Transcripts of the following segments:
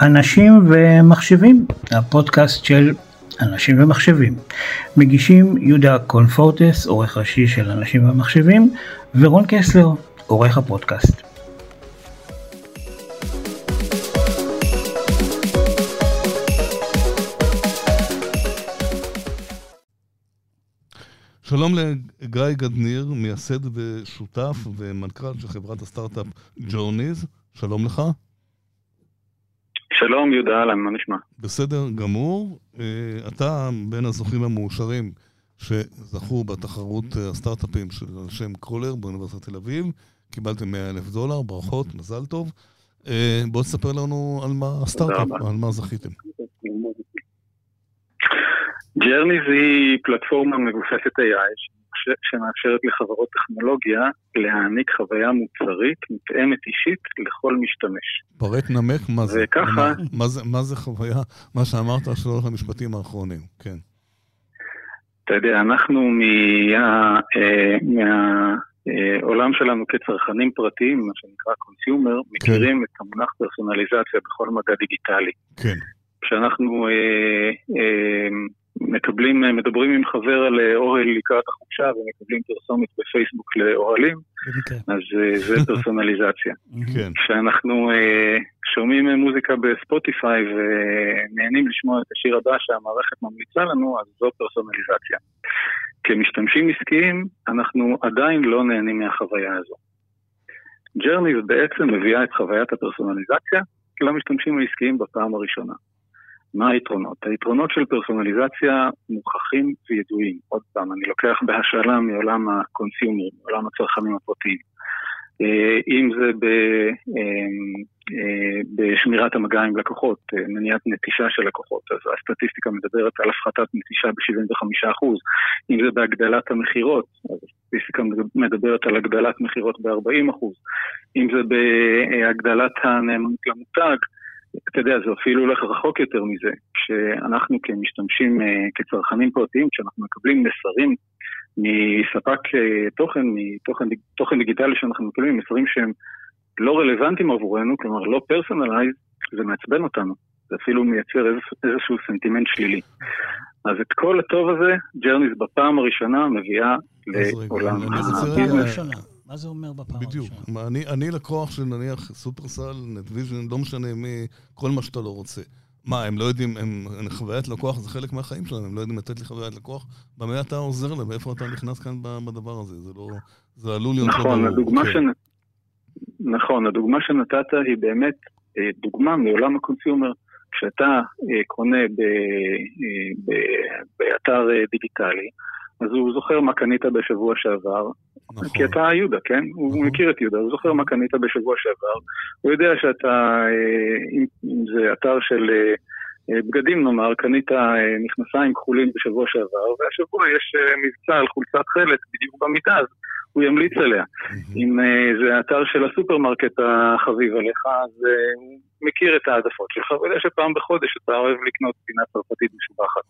אנשים ומחשבים, הפודקאסט של אנשים ומחשבים. מגישים יהודה קונפורטס, עורך ראשי של אנשים ומחשבים, ורון קסלר, עורך הפודקאסט. שלום לגיא גדניר, מייסד ושותף ומנכ"ל של חברת הסטארט-אפ Journeys, שלום לך. שלום יהודה אהלן, מה נשמע? בסדר גמור. אה, אתה בין הזוכים המאושרים שזכו בתחרות אה, הסטארט-אפים של שם קולר באוניברסיטת תל אביב. קיבלתם 100 אלף דולר, ברכות, מזל טוב. אה, בוא תספר לנו על מה הסטארט-אפ, על מה זכיתם. Journeys היא פלטפורמה מבוססת AI שמאפשרת לחברות טכנולוגיה להעניק חוויה מוצרית מותאמת אישית לכל משתמש. פרט נמק מה זה. וככה... מה, מה, זה, מה זה חוויה, מה שאמרת שלוש המשפטים האחרונים, כן. אתה יודע, אנחנו מה... אה, מהעולם שלנו כצרכנים פרטיים, מה שנקרא קונסיומר, כן. מכירים את המונח פרסונליזציה בכל מדע דיגיטלי. כן. כשאנחנו אה, אה, מקבלים, מדברים עם חבר על אוהל לקראת החופשה ומקבלים פרסומת בפייסבוק לאוהלים, אז אה, זה פרסונליזציה. כן. כשאנחנו שומעים מוזיקה בספוטיפיי ונהנים לשמוע את השיר הבא שהמערכת ממליצה לנו, אז זו פרסונליזציה. כמשתמשים עסקיים, אנחנו עדיין לא נהנים מהחוויה הזו. Journeys בעצם מביאה את חוויית הפרסונליזציה למשתמשים העסקיים בפעם הראשונה. מה היתרונות? היתרונות של פרסונליזציה מוכחים וידועים. עוד פעם, אני לוקח בהשאלה מעולם ה consumer, מעולם הצרכנים הפרטיים. אה, אם זה ב, אה, אה, בשמירת המגע עם לקוחות, מניעת נטישה של לקוחות, אז הסטטיסטיקה מדברת על הפחתת נטישה ב-75%. אם זה בהגדלת המכירות, אז הסטטיסטיקה מדברת על הגדלת מכירות ב-40%. אם זה בהגדלת הנאמנות למותג, אתה יודע, זה אפילו הולך רחוק יותר מזה. כשאנחנו כמשתמשים, אה, כצרכנים פרטיים, כשאנחנו מקבלים מסרים מספק אה, תוכן, מתוכן דיגיטלי שאנחנו מקבלים, מסרים שהם לא רלוונטיים עבורנו, כלומר לא personalized, זה מעצבן אותנו. זה אפילו מייצר איזשהו סנטימנט שלילי. אז את כל הטוב הזה, Journeys בפעם הראשונה מביאה לעולם ה business. מה זה אומר בפעם בדיוק. הראשונה? בדיוק. אני, אני לקוח של נניח סופרסל, נטוויז'ן, לא משנה מי, כל מה שאתה לא רוצה. מה, הם לא יודעים, הם, חוויית לקוח זה חלק מהחיים שלהם, הם לא יודעים לתת לי חוויית לקוח. במה אתה עוזר להם? איפה אתה נכנס כאן בדבר הזה? זה לא... זה עלול להיות נכון, לא. הדוגמה כן. שנ... נכון, הדוגמה שנתת היא באמת אה, דוגמה מעולם ה consumer. כשאתה אה, קונה ב, אה, ב, באתר דיגיטלי, אז הוא זוכר מה קנית בשבוע שעבר, נכון. כי אתה יהודה, כן? נכון. הוא מכיר את יהודה, הוא זוכר מה קנית בשבוע שעבר, הוא יודע שאתה, אה, אם, אם זה אתר של אה, אה, בגדים נאמר, קנית מכנסיים כחולים בשבוע שעבר, והשבוע יש מבצע על חולצת חלק בדיוק במידה, אז הוא ימליץ עליה. אם זה אתר של הסופרמרקט החביב עליך, אז הוא מכיר את העדפות שלך, ויודע שפעם בחודש אתה אוהב לקנות פינה צרפתית משובחת.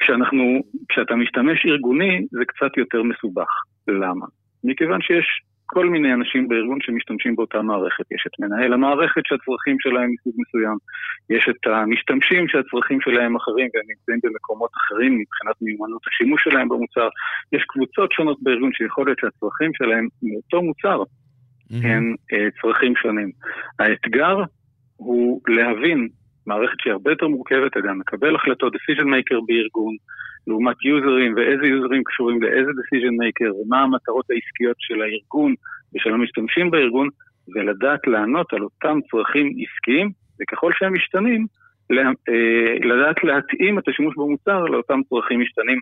כשאנחנו, כשאתה משתמש ארגוני, זה קצת יותר מסובך. למה? מכיוון שיש כל מיני אנשים בארגון שמשתמשים באותה מערכת. יש את מנהל המערכת שהצרכים שלהם מסוג מסוים, יש את המשתמשים שהצרכים שלהם אחרים והם נמצאים במקומות אחרים מבחינת מיומנות השימוש שלהם במוצר. יש קבוצות שונות בארגון שיכול להיות שהצרכים שלהם מאותו מוצר mm-hmm. הם uh, צרכים שונים. האתגר הוא להבין מערכת שהיא הרבה יותר מורכבת, אתה יודע, מקבל החלטות, decision maker בארגון, לעומת יוזרים, ואיזה יוזרים קשורים לאיזה decision maker, ומה המטרות העסקיות של הארגון ושל המשתמשים בארגון, ולדעת לענות על אותם צרכים עסקיים, וככל שהם משתנים, אה, לדעת להתאים את השימוש במוצר לאותם צרכים משתנים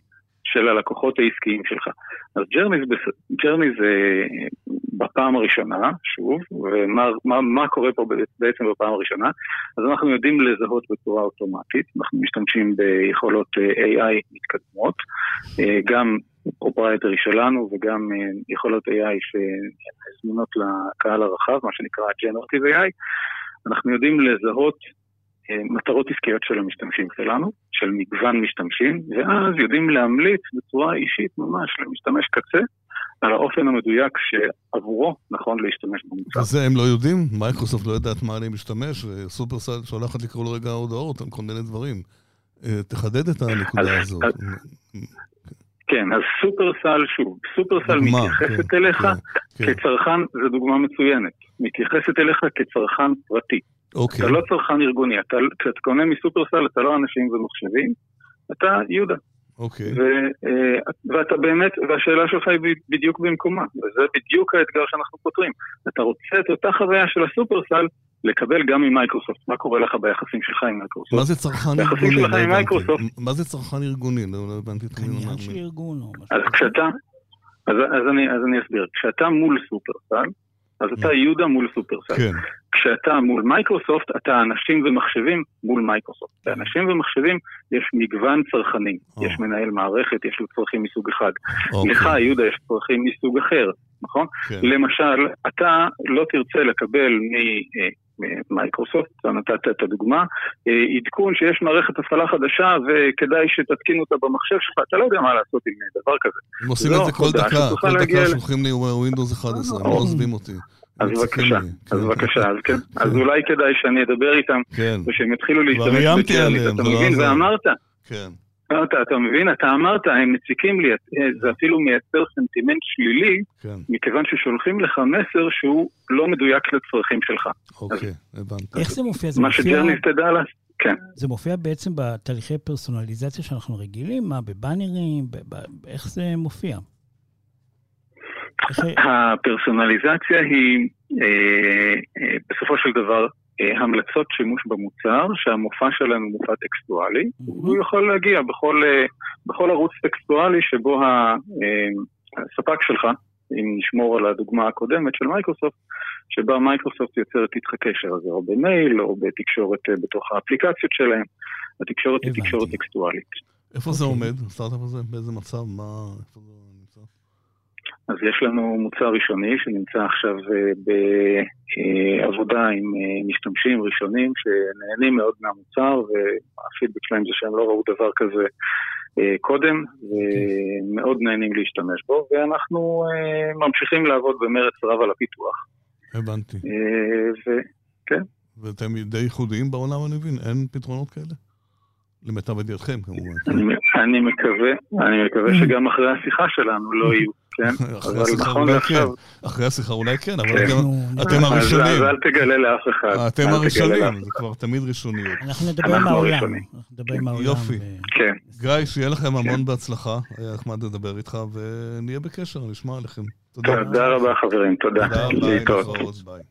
של הלקוחות העסקיים שלך. אז ג'רני זה בפעם הראשונה, שוב, ומה מה, מה קורה פה בעצם בפעם הראשונה? אז אנחנו יודעים לזהות בצורה אוטומטית, אנחנו משתמשים ביכולות אה, AI מתקדמות, אה, גם proprietary שלנו וגם אה, יכולות AI שזמינות לקהל הרחב, מה שנקרא Generative AI. אנחנו יודעים לזהות מטרות עסקיות של המשתמשים שלנו, של מגוון משתמשים, ואז יודעים להמליץ בצורה אישית ממש למשתמש קצה על האופן המדויק שעבורו נכון להשתמש במוצר. אז זה הם לא יודעים? מייקרוסופט לא יודעת מה אני משתמש, וסופרסל שולחת לקרוא לו רגע הודעות על כל מיני דברים. אה, תחדד את הנקודה הזאת. כן, אז סופרסל, שוב, סופרסל מתייחסת כן, אליך כן, כן. כצרכן, זו דוגמה מצוינת, מתייחסת אליך כצרכן פרטי. אוקיי. אתה לא צרכן ארגוני, אתה, כשאתה קונה מסופרסל אתה לא אנשים ומחשבים, אתה יהודה. אוקיי. ו, אה, ואתה באמת, והשאלה שלך היא בדיוק במקומה, וזה בדיוק האתגר שאנחנו פותרים. אתה רוצה את אותה חוויה של הסופרסל לקבל גם ממייקרוסופט. מה קורה לך ביחסים שלך עם מייקרוסופט? מה זה צרכן ארגוני? שלך עם מייקרוסופט. מה זה צרכן ארגוני? לא, לא הבנתי את העניין של ארגון. אז כשאתה, אז, אז, אני, אז אני אסביר. כשאתה מול סופרסל, אז אתה יהודה מול סופרסל. כן. כשאתה מול מייקרוסופט, אתה אנשים ומחשבים מול מייקרוסופט. באנשים ומחשבים יש מגוון צרכנים. Oh. יש מנהל מערכת, יש לו צרכים מסוג אחד. Okay. לך, יהודה, יש צרכים מסוג אחר, נכון? כן. למשל, אתה לא תרצה לקבל מ... מייקרוסופט, נתת את הדוגמה, אה, עדכון שיש מערכת הפעלה חדשה וכדאי שתתקין אותה במחשב שלך, אתה לא יודע מה לעשות עם דבר כזה. הם עושים את לא, זה כל דקה, כל דקה שולחים לי Windows 11, הם לא עוזבים אותי. אז בבקשה, אז כן. בבקשה, אז כן, אז אולי כדאי שאני אדבר איתם, כן. ושהם יתחילו להשתמש בקרנית, אתה מבין, ואמרת. כן. אתה, אתה מבין? אתה אמרת, הם מציקים לי, זה אפילו מייצר סנטימנט שלילי, כן. מכיוון ששולחים לך מסר שהוא לא מדויק לצרכים שלך. אוקיי, הבנתי. איך זה מופיע? זה מה ש Journeys תדע לעשות. כן. זה מופיע בעצם בתהליכי פרסונליזציה שאנחנו רגילים? מה, בבאנרים? איך זה מופיע? הפרסונליזציה היא אה, אה, בסופו של דבר אה, המלצות שימוש במוצר, שהמופע שלנו הוא מופע טקסטואלי, mm-hmm. הוא יכול להגיע בכל, בכל ערוץ טקסטואלי שבו הספק שלך, אם נשמור על הדוגמה הקודמת של מייקרוסופט, שבה מייקרוסופט יוצרת איתך קשר הזה, או במייל, או בתקשורת בתוך האפליקציות שלהם. התקשורת היא תקשורת טקסטואלית. איפה זה אוקיי. עומד, הסטארט-אפ הזה? באיזה מצב? מה... איפה זה... אז יש לנו מוצר ראשוני שנמצא עכשיו אה, בעבודה עם אה, משתמשים ראשונים שנהנים מאוד מהמוצר והפידבק שלהם זה שהם לא ראו דבר כזה אה, קודם ומאוד נהנים להשתמש בו ואנחנו ממשיכים לעבוד במרץ רב על הפיתוח. הבנתי. כן. ואתם די ייחודיים בעולם, אני מבין? אין פתרונות כאלה? למיטב ידיעתכם כמובן. אני מקווה, אני מקווה שגם אחרי השיחה שלנו לא יהיו. כן, אבל נכון לעכשיו... אחרי השיחה אולי כן, אבל כן. אתם הראשונים. אז אל תגלה לאף אחד. אתם הראשונים, זה כבר תמיד ראשוניות. אנחנו נדבר עם העולם. יופי. כן. גיא, שיהיה לכם המון בהצלחה, היה נחמד לדבר איתך, ונהיה בקשר, נשמע עליכם. תודה. תודה רבה חברים, תודה. תודה, ביי.